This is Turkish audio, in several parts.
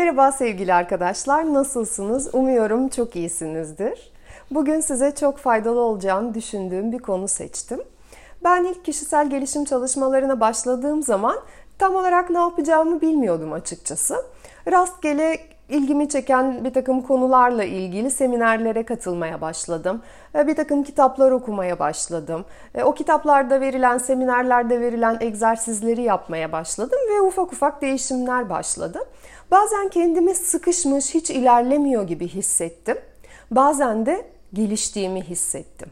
Merhaba sevgili arkadaşlar, nasılsınız? Umuyorum çok iyisinizdir. Bugün size çok faydalı olacağını düşündüğüm bir konu seçtim. Ben ilk kişisel gelişim çalışmalarına başladığım zaman tam olarak ne yapacağımı bilmiyordum açıkçası. Rastgele ilgimi çeken bir takım konularla ilgili seminerlere katılmaya başladım. Bir takım kitaplar okumaya başladım. E, o kitaplarda verilen, seminerlerde verilen egzersizleri yapmaya başladım ve ufak ufak değişimler başladı. Bazen kendimi sıkışmış, hiç ilerlemiyor gibi hissettim. Bazen de geliştiğimi hissettim.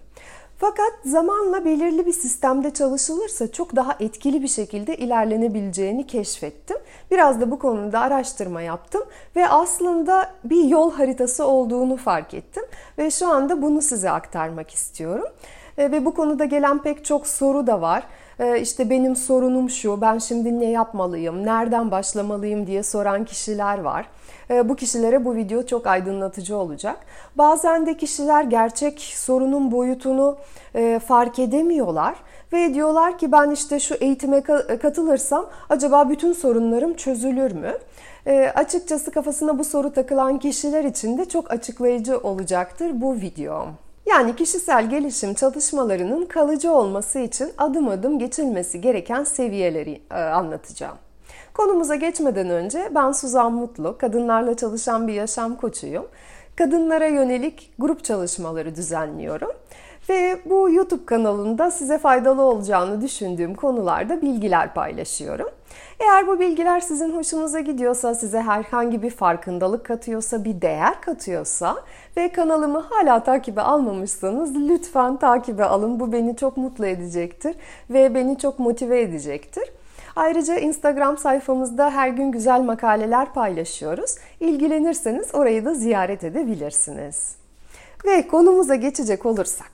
Fakat zamanla belirli bir sistemde çalışılırsa çok daha etkili bir şekilde ilerlenebileceğini keşfettim. Biraz da bu konuda araştırma yaptım ve aslında bir yol haritası olduğunu fark ettim ve şu anda bunu size aktarmak istiyorum. E, ve bu konuda gelen pek çok soru da var. E, işte benim sorunum şu, ben şimdi ne yapmalıyım, nereden başlamalıyım diye soran kişiler var. E, bu kişilere bu video çok aydınlatıcı olacak. Bazen de kişiler gerçek sorunun boyutunu fark edemiyorlar ve diyorlar ki ben işte şu eğitime katılırsam acaba bütün sorunlarım çözülür mü? E, açıkçası kafasına bu soru takılan kişiler için de çok açıklayıcı olacaktır bu videom. Yani kişisel gelişim çalışmalarının kalıcı olması için adım adım geçilmesi gereken seviyeleri e, anlatacağım. Konumuza geçmeden önce ben Suzan Mutlu, kadınlarla çalışan bir yaşam koçuyum. Kadınlara yönelik grup çalışmaları düzenliyorum. Ve bu YouTube kanalında size faydalı olacağını düşündüğüm konularda bilgiler paylaşıyorum. Eğer bu bilgiler sizin hoşunuza gidiyorsa, size herhangi bir farkındalık katıyorsa, bir değer katıyorsa ve kanalımı hala takibe almamışsanız lütfen takibe alın. Bu beni çok mutlu edecektir ve beni çok motive edecektir. Ayrıca Instagram sayfamızda her gün güzel makaleler paylaşıyoruz. İlgilenirseniz orayı da ziyaret edebilirsiniz. Ve konumuza geçecek olursak.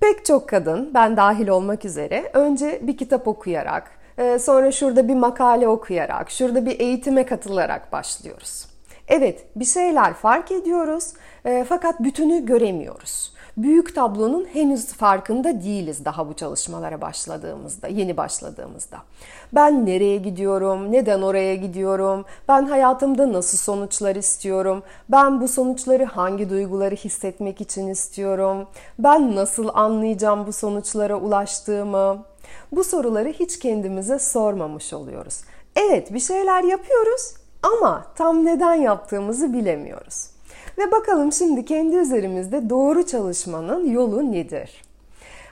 Pek çok kadın, ben dahil olmak üzere, önce bir kitap okuyarak, e, sonra şurada bir makale okuyarak, şurada bir eğitime katılarak başlıyoruz. Evet, bir şeyler fark ediyoruz e, fakat bütünü göremiyoruz büyük tablonun henüz farkında değiliz daha bu çalışmalara başladığımızda, yeni başladığımızda. Ben nereye gidiyorum? Neden oraya gidiyorum? Ben hayatımda nasıl sonuçlar istiyorum? Ben bu sonuçları hangi duyguları hissetmek için istiyorum? Ben nasıl anlayacağım bu sonuçlara ulaştığımı? Bu soruları hiç kendimize sormamış oluyoruz. Evet, bir şeyler yapıyoruz ama tam neden yaptığımızı bilemiyoruz. Ve bakalım şimdi kendi üzerimizde doğru çalışmanın yolu nedir?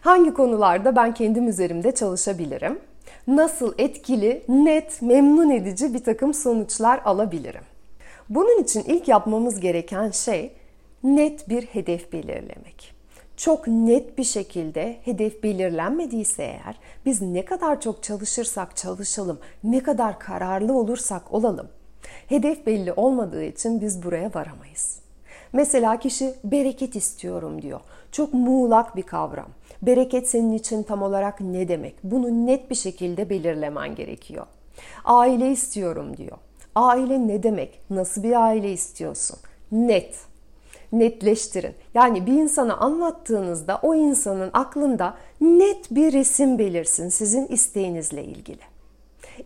Hangi konularda ben kendim üzerimde çalışabilirim? Nasıl etkili, net, memnun edici bir takım sonuçlar alabilirim? Bunun için ilk yapmamız gereken şey net bir hedef belirlemek. Çok net bir şekilde hedef belirlenmediyse eğer biz ne kadar çok çalışırsak çalışalım, ne kadar kararlı olursak olalım hedef belli olmadığı için biz buraya varamayız. Mesela kişi bereket istiyorum diyor. Çok muğlak bir kavram. Bereket senin için tam olarak ne demek? Bunu net bir şekilde belirlemen gerekiyor. Aile istiyorum diyor. Aile ne demek? Nasıl bir aile istiyorsun? Net. Netleştirin. Yani bir insana anlattığınızda o insanın aklında net bir resim belirsin sizin isteğinizle ilgili.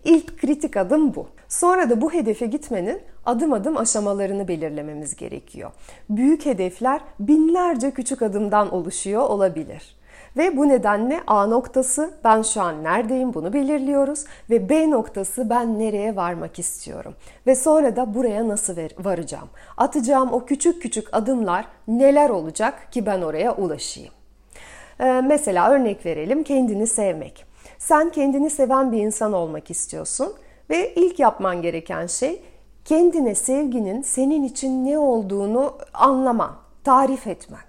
İlk kritik adım bu. Sonra da bu hedefe gitmenin adım adım aşamalarını belirlememiz gerekiyor. Büyük hedefler binlerce küçük adımdan oluşuyor olabilir. Ve bu nedenle A noktası ben şu an neredeyim bunu belirliyoruz ve B noktası ben nereye varmak istiyorum. Ve sonra da buraya nasıl varacağım? Atacağım o küçük küçük adımlar neler olacak ki ben oraya ulaşayım? Ee, mesela örnek verelim kendini sevmek. Sen kendini seven bir insan olmak istiyorsun ve ilk yapman gereken şey kendine sevginin senin için ne olduğunu anlaman, tarif etmen.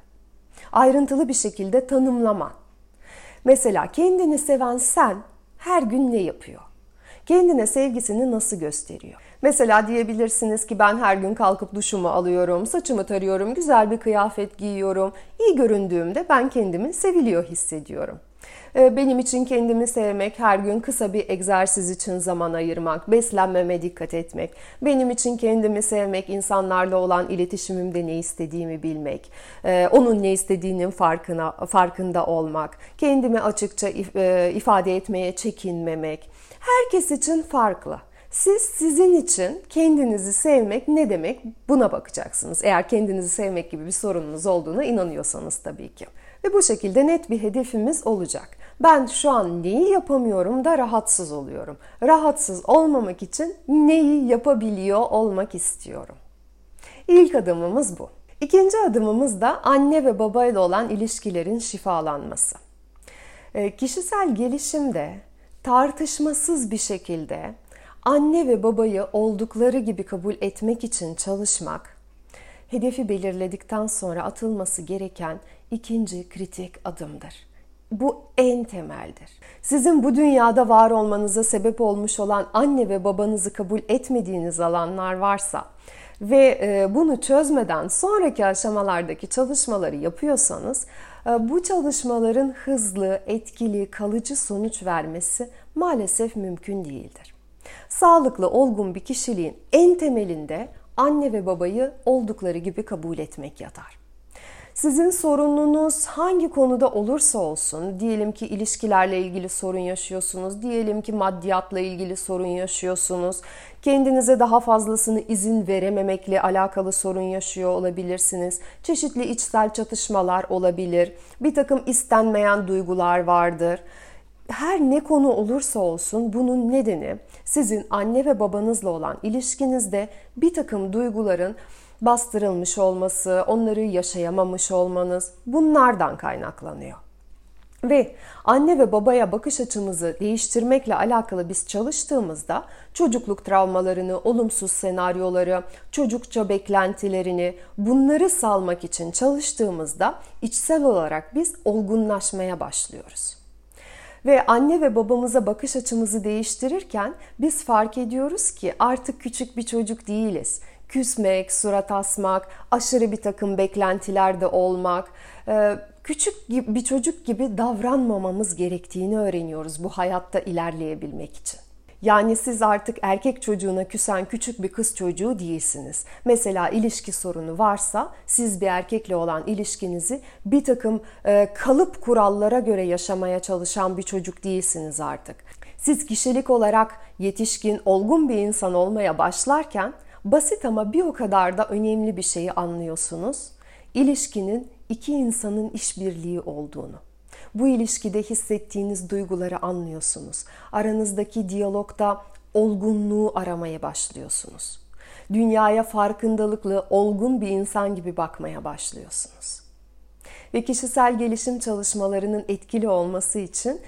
Ayrıntılı bir şekilde tanımlaman. Mesela kendini seven sen her gün ne yapıyor? Kendine sevgisini nasıl gösteriyor? Mesela diyebilirsiniz ki ben her gün kalkıp duşumu alıyorum, saçımı tarıyorum, güzel bir kıyafet giyiyorum. İyi göründüğümde ben kendimi seviliyor hissediyorum. Ee, benim için kendimi sevmek, her gün kısa bir egzersiz için zaman ayırmak, beslenmeme dikkat etmek. Benim için kendimi sevmek, insanlarla olan iletişimimde ne istediğimi bilmek, ee, onun ne istediğinin farkına farkında olmak, kendimi açıkça e, ifade etmeye çekinmemek. Herkes için farklı. Siz sizin için kendinizi sevmek ne demek buna bakacaksınız. Eğer kendinizi sevmek gibi bir sorununuz olduğuna inanıyorsanız tabii ki. Ve bu şekilde net bir hedefimiz olacak. Ben şu an neyi yapamıyorum da rahatsız oluyorum. Rahatsız olmamak için neyi yapabiliyor olmak istiyorum. İlk adımımız bu. İkinci adımımız da anne ve babayla olan ilişkilerin şifalanması. Ee, kişisel gelişimde tartışmasız bir şekilde anne ve babayı oldukları gibi kabul etmek için çalışmak, hedefi belirledikten sonra atılması gereken ikinci kritik adımdır. Bu en temeldir. Sizin bu dünyada var olmanıza sebep olmuş olan anne ve babanızı kabul etmediğiniz alanlar varsa ve e, bunu çözmeden sonraki aşamalardaki çalışmaları yapıyorsanız e, bu çalışmaların hızlı, etkili, kalıcı sonuç vermesi maalesef mümkün değildir. Sağlıklı, olgun bir kişiliğin en temelinde anne ve babayı oldukları gibi kabul etmek yatar. Sizin sorununuz hangi konuda olursa olsun, diyelim ki ilişkilerle ilgili sorun yaşıyorsunuz, diyelim ki maddiyatla ilgili sorun yaşıyorsunuz, kendinize daha fazlasını izin verememekle alakalı sorun yaşıyor olabilirsiniz. Çeşitli içsel çatışmalar olabilir, bir takım istenmeyen duygular vardır. Her ne konu olursa olsun bunun nedeni sizin anne ve babanızla olan ilişkinizde bir takım duyguların bastırılmış olması, onları yaşayamamış olmanız bunlardan kaynaklanıyor. Ve anne ve babaya bakış açımızı değiştirmekle alakalı biz çalıştığımızda çocukluk travmalarını, olumsuz senaryoları, çocukça beklentilerini bunları salmak için çalıştığımızda içsel olarak biz olgunlaşmaya başlıyoruz. Ve anne ve babamıza bakış açımızı değiştirirken biz fark ediyoruz ki artık küçük bir çocuk değiliz küsmek, surat asmak, aşırı bir takım beklentilerde olmak, e, küçük bir çocuk gibi davranmamamız gerektiğini öğreniyoruz bu hayatta ilerleyebilmek için. Yani siz artık erkek çocuğuna küsen küçük bir kız çocuğu değilsiniz. Mesela ilişki sorunu varsa siz bir erkekle olan ilişkinizi bir takım e, kalıp kurallara göre yaşamaya çalışan bir çocuk değilsiniz artık. Siz kişilik olarak yetişkin, olgun bir insan olmaya başlarken Basit ama bir o kadar da önemli bir şeyi anlıyorsunuz. İlişkinin iki insanın işbirliği olduğunu. Bu ilişkide hissettiğiniz duyguları anlıyorsunuz. Aranızdaki diyalogda olgunluğu aramaya başlıyorsunuz. Dünyaya farkındalıklı, olgun bir insan gibi bakmaya başlıyorsunuz. Ve kişisel gelişim çalışmalarının etkili olması için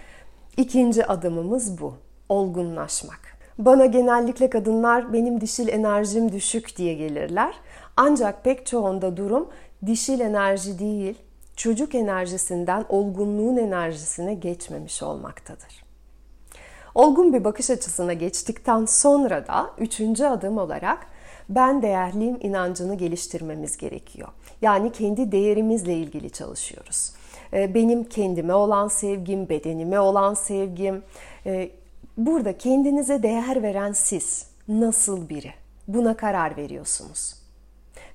ikinci adımımız bu. Olgunlaşmak. Bana genellikle kadınlar benim dişil enerjim düşük diye gelirler. Ancak pek çoğunda durum dişil enerji değil, çocuk enerjisinden olgunluğun enerjisine geçmemiş olmaktadır. Olgun bir bakış açısına geçtikten sonra da üçüncü adım olarak ben değerliyim inancını geliştirmemiz gerekiyor. Yani kendi değerimizle ilgili çalışıyoruz. Ee, benim kendime olan sevgim, bedenime olan sevgim, e, Burada kendinize değer veren siz nasıl biri? Buna karar veriyorsunuz.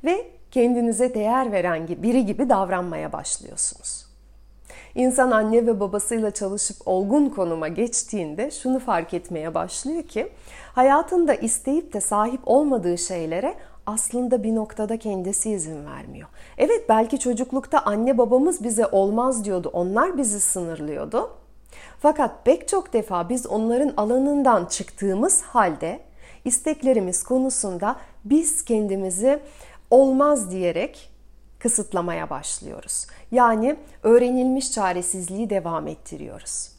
Ve kendinize değer veren biri gibi davranmaya başlıyorsunuz. İnsan anne ve babasıyla çalışıp olgun konuma geçtiğinde şunu fark etmeye başlıyor ki hayatında isteyip de sahip olmadığı şeylere aslında bir noktada kendisi izin vermiyor. Evet belki çocuklukta anne babamız bize olmaz diyordu. Onlar bizi sınırlıyordu. Fakat pek çok defa biz onların alanından çıktığımız halde isteklerimiz konusunda biz kendimizi olmaz diyerek kısıtlamaya başlıyoruz. Yani öğrenilmiş çaresizliği devam ettiriyoruz.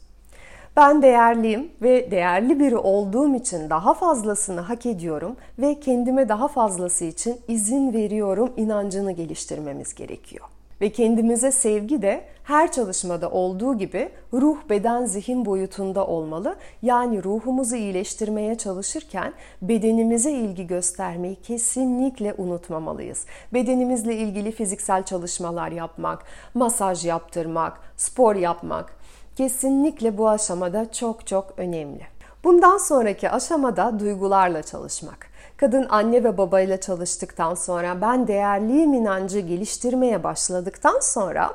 Ben değerliyim ve değerli biri olduğum için daha fazlasını hak ediyorum ve kendime daha fazlası için izin veriyorum inancını geliştirmemiz gerekiyor. Ve kendimize sevgi de her çalışmada olduğu gibi ruh, beden, zihin boyutunda olmalı. Yani ruhumuzu iyileştirmeye çalışırken bedenimize ilgi göstermeyi kesinlikle unutmamalıyız. Bedenimizle ilgili fiziksel çalışmalar yapmak, masaj yaptırmak, spor yapmak kesinlikle bu aşamada çok çok önemli. Bundan sonraki aşamada duygularla çalışmak. Kadın anne ve babayla çalıştıktan sonra ben değerliyim inancı geliştirmeye başladıktan sonra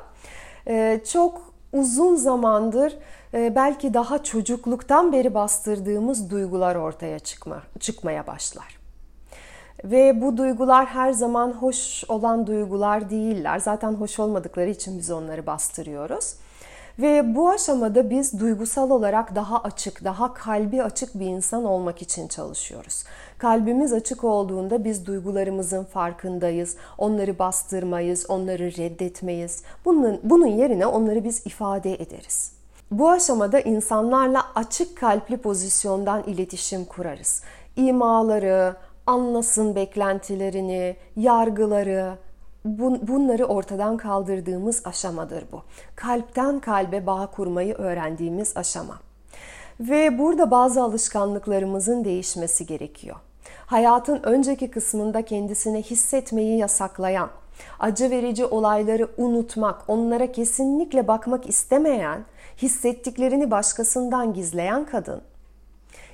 e, çok uzun zamandır e, belki daha çocukluktan beri bastırdığımız duygular ortaya çıkma, çıkmaya başlar. Ve bu duygular her zaman hoş olan duygular değiller. Zaten hoş olmadıkları için biz onları bastırıyoruz. Ve bu aşamada biz duygusal olarak daha açık, daha kalbi açık bir insan olmak için çalışıyoruz. Kalbimiz açık olduğunda biz duygularımızın farkındayız. Onları bastırmayız, onları reddetmeyiz. Bunun, bunun yerine onları biz ifade ederiz. Bu aşamada insanlarla açık kalpli pozisyondan iletişim kurarız. İmaları, anlasın beklentilerini, yargıları, bunları ortadan kaldırdığımız aşamadır bu. Kalpten kalbe bağ kurmayı öğrendiğimiz aşama. Ve burada bazı alışkanlıklarımızın değişmesi gerekiyor. Hayatın önceki kısmında kendisine hissetmeyi yasaklayan, acı verici olayları unutmak, onlara kesinlikle bakmak istemeyen, hissettiklerini başkasından gizleyen kadın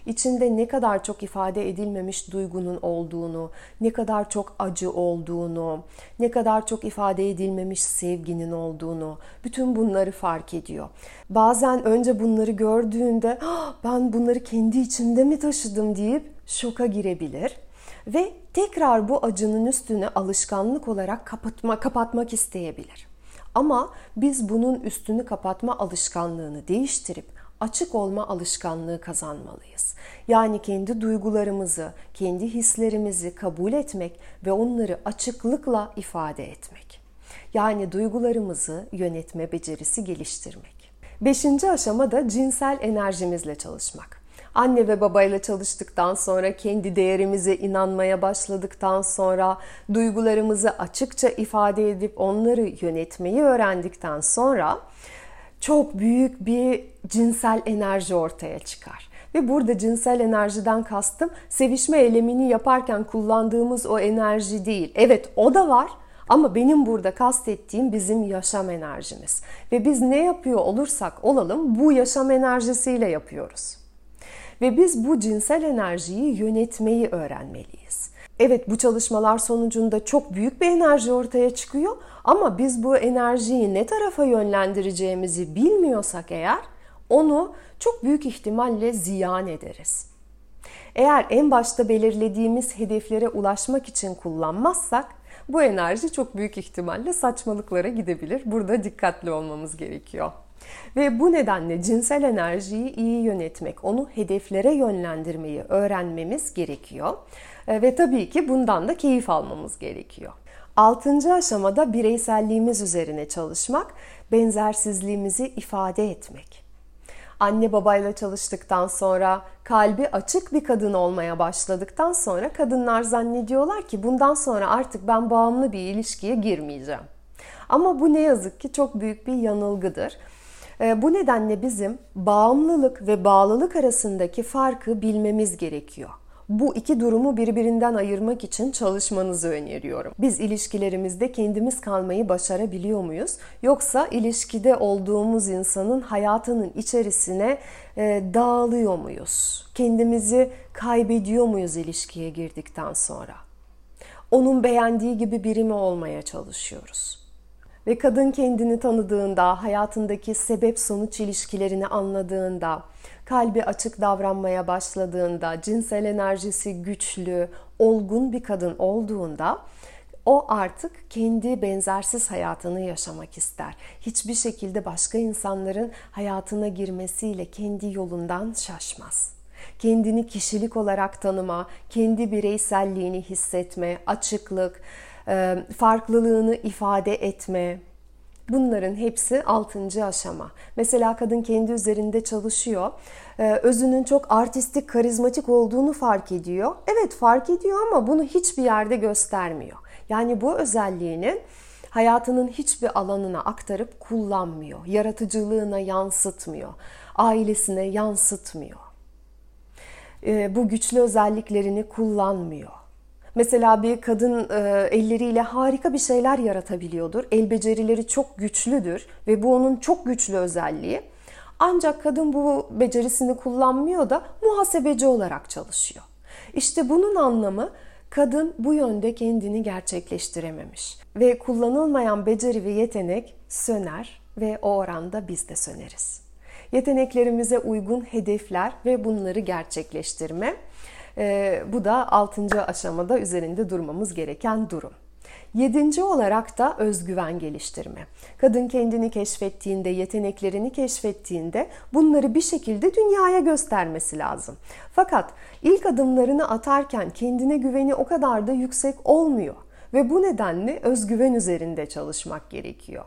içinde ne kadar çok ifade edilmemiş duygunun olduğunu, ne kadar çok acı olduğunu, ne kadar çok ifade edilmemiş sevginin olduğunu, bütün bunları fark ediyor. Bazen önce bunları gördüğünde ah, ben bunları kendi içimde mi taşıdım deyip şoka girebilir ve tekrar bu acının üstüne alışkanlık olarak kapatma, kapatmak isteyebilir. Ama biz bunun üstünü kapatma alışkanlığını değiştirip açık olma alışkanlığı kazanmalıyız. Yani kendi duygularımızı, kendi hislerimizi kabul etmek ve onları açıklıkla ifade etmek. Yani duygularımızı yönetme becerisi geliştirmek. Beşinci aşama da cinsel enerjimizle çalışmak. Anne ve babayla çalıştıktan sonra, kendi değerimize inanmaya başladıktan sonra, duygularımızı açıkça ifade edip onları yönetmeyi öğrendikten sonra çok büyük bir cinsel enerji ortaya çıkar. Ve burada cinsel enerjiden kastım sevişme eylemini yaparken kullandığımız o enerji değil. Evet o da var ama benim burada kastettiğim bizim yaşam enerjimiz. Ve biz ne yapıyor olursak olalım bu yaşam enerjisiyle yapıyoruz. Ve biz bu cinsel enerjiyi yönetmeyi öğrenmeliyiz. Evet bu çalışmalar sonucunda çok büyük bir enerji ortaya çıkıyor ama biz bu enerjiyi ne tarafa yönlendireceğimizi bilmiyorsak eğer onu çok büyük ihtimalle ziyan ederiz. Eğer en başta belirlediğimiz hedeflere ulaşmak için kullanmazsak bu enerji çok büyük ihtimalle saçmalıklara gidebilir. Burada dikkatli olmamız gerekiyor. Ve bu nedenle cinsel enerjiyi iyi yönetmek, onu hedeflere yönlendirmeyi öğrenmemiz gerekiyor. E, ve tabii ki bundan da keyif almamız gerekiyor. Altıncı aşamada bireyselliğimiz üzerine çalışmak, benzersizliğimizi ifade etmek. Anne babayla çalıştıktan sonra, kalbi açık bir kadın olmaya başladıktan sonra kadınlar zannediyorlar ki bundan sonra artık ben bağımlı bir ilişkiye girmeyeceğim. Ama bu ne yazık ki çok büyük bir yanılgıdır. E, bu nedenle bizim bağımlılık ve bağlılık arasındaki farkı bilmemiz gerekiyor. Bu iki durumu birbirinden ayırmak için çalışmanızı öneriyorum. Biz ilişkilerimizde kendimiz kalmayı başarabiliyor muyuz? Yoksa ilişkide olduğumuz insanın hayatının içerisine e, dağılıyor muyuz? Kendimizi kaybediyor muyuz ilişkiye girdikten sonra? Onun beğendiği gibi biri mi olmaya çalışıyoruz? Ve kadın kendini tanıdığında, hayatındaki sebep sonuç ilişkilerini anladığında, kalbi açık davranmaya başladığında, cinsel enerjisi güçlü, olgun bir kadın olduğunda o artık kendi benzersiz hayatını yaşamak ister. Hiçbir şekilde başka insanların hayatına girmesiyle kendi yolundan şaşmaz. Kendini kişilik olarak tanıma, kendi bireyselliğini hissetme, açıklık, farklılığını ifade etme, Bunların hepsi altıncı aşama. Mesela kadın kendi üzerinde çalışıyor. E, özünün çok artistik, karizmatik olduğunu fark ediyor. Evet fark ediyor ama bunu hiçbir yerde göstermiyor. Yani bu özelliğini hayatının hiçbir alanına aktarıp kullanmıyor. Yaratıcılığına yansıtmıyor. Ailesine yansıtmıyor. E, bu güçlü özelliklerini kullanmıyor. Mesela bir kadın e, elleriyle harika bir şeyler yaratabiliyordur. El becerileri çok güçlüdür ve bu onun çok güçlü özelliği. Ancak kadın bu becerisini kullanmıyor da muhasebeci olarak çalışıyor. İşte bunun anlamı kadın bu yönde kendini gerçekleştirememiş ve kullanılmayan beceri ve yetenek söner ve o oranda biz de söneriz. yeteneklerimize uygun hedefler ve bunları gerçekleştirme. Ee, bu da 6. aşamada üzerinde durmamız gereken durum. Yedinci olarak da özgüven geliştirme. Kadın kendini keşfettiğinde, yeteneklerini keşfettiğinde bunları bir şekilde dünyaya göstermesi lazım. Fakat ilk adımlarını atarken kendine güveni o kadar da yüksek olmuyor ve bu nedenle özgüven üzerinde çalışmak gerekiyor.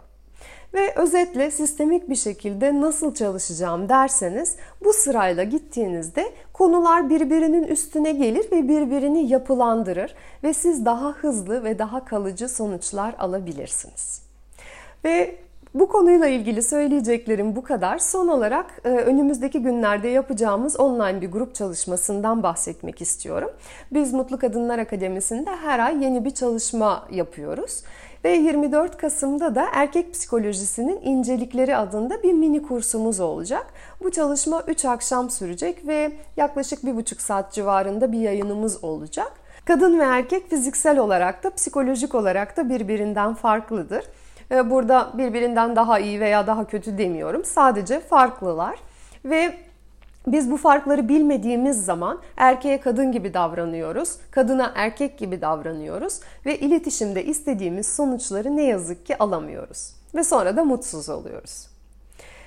Ve özetle sistemik bir şekilde nasıl çalışacağım derseniz bu sırayla gittiğinizde konular birbirinin üstüne gelir ve birbirini yapılandırır ve siz daha hızlı ve daha kalıcı sonuçlar alabilirsiniz. Ve bu konuyla ilgili söyleyeceklerim bu kadar. Son olarak e, önümüzdeki günlerde yapacağımız online bir grup çalışmasından bahsetmek istiyorum. Biz Mutlu Kadınlar Akademisi'nde her ay yeni bir çalışma yapıyoruz. Ve 24 Kasım'da da erkek psikolojisinin incelikleri adında bir mini kursumuz olacak. Bu çalışma 3 akşam sürecek ve yaklaşık 1,5 saat civarında bir yayınımız olacak. Kadın ve erkek fiziksel olarak da psikolojik olarak da birbirinden farklıdır. Ee, burada birbirinden daha iyi veya daha kötü demiyorum. Sadece farklılar ve biz bu farkları bilmediğimiz zaman erkeğe kadın gibi davranıyoruz, kadına erkek gibi davranıyoruz ve iletişimde istediğimiz sonuçları ne yazık ki alamıyoruz. Ve sonra da mutsuz oluyoruz.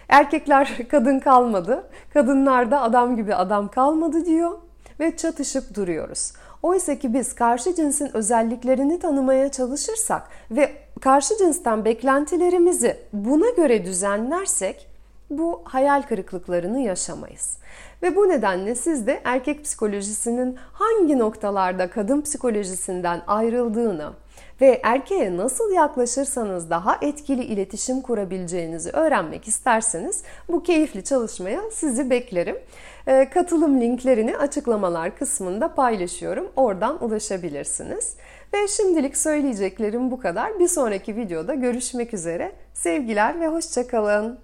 Erkekler kadın kalmadı, kadınlar da adam gibi adam kalmadı diyor ve çatışıp duruyoruz. Oysa ki biz karşı cinsin özelliklerini tanımaya çalışırsak ve karşı cinsten beklentilerimizi buna göre düzenlersek bu hayal kırıklıklarını yaşamayız. Ve bu nedenle siz de erkek psikolojisinin hangi noktalarda kadın psikolojisinden ayrıldığını ve erkeğe nasıl yaklaşırsanız daha etkili iletişim kurabileceğinizi öğrenmek isterseniz bu keyifli çalışmaya sizi beklerim. Ee, katılım linklerini açıklamalar kısmında paylaşıyorum. Oradan ulaşabilirsiniz. Ve şimdilik söyleyeceklerim bu kadar. Bir sonraki videoda görüşmek üzere. Sevgiler ve hoşçakalın.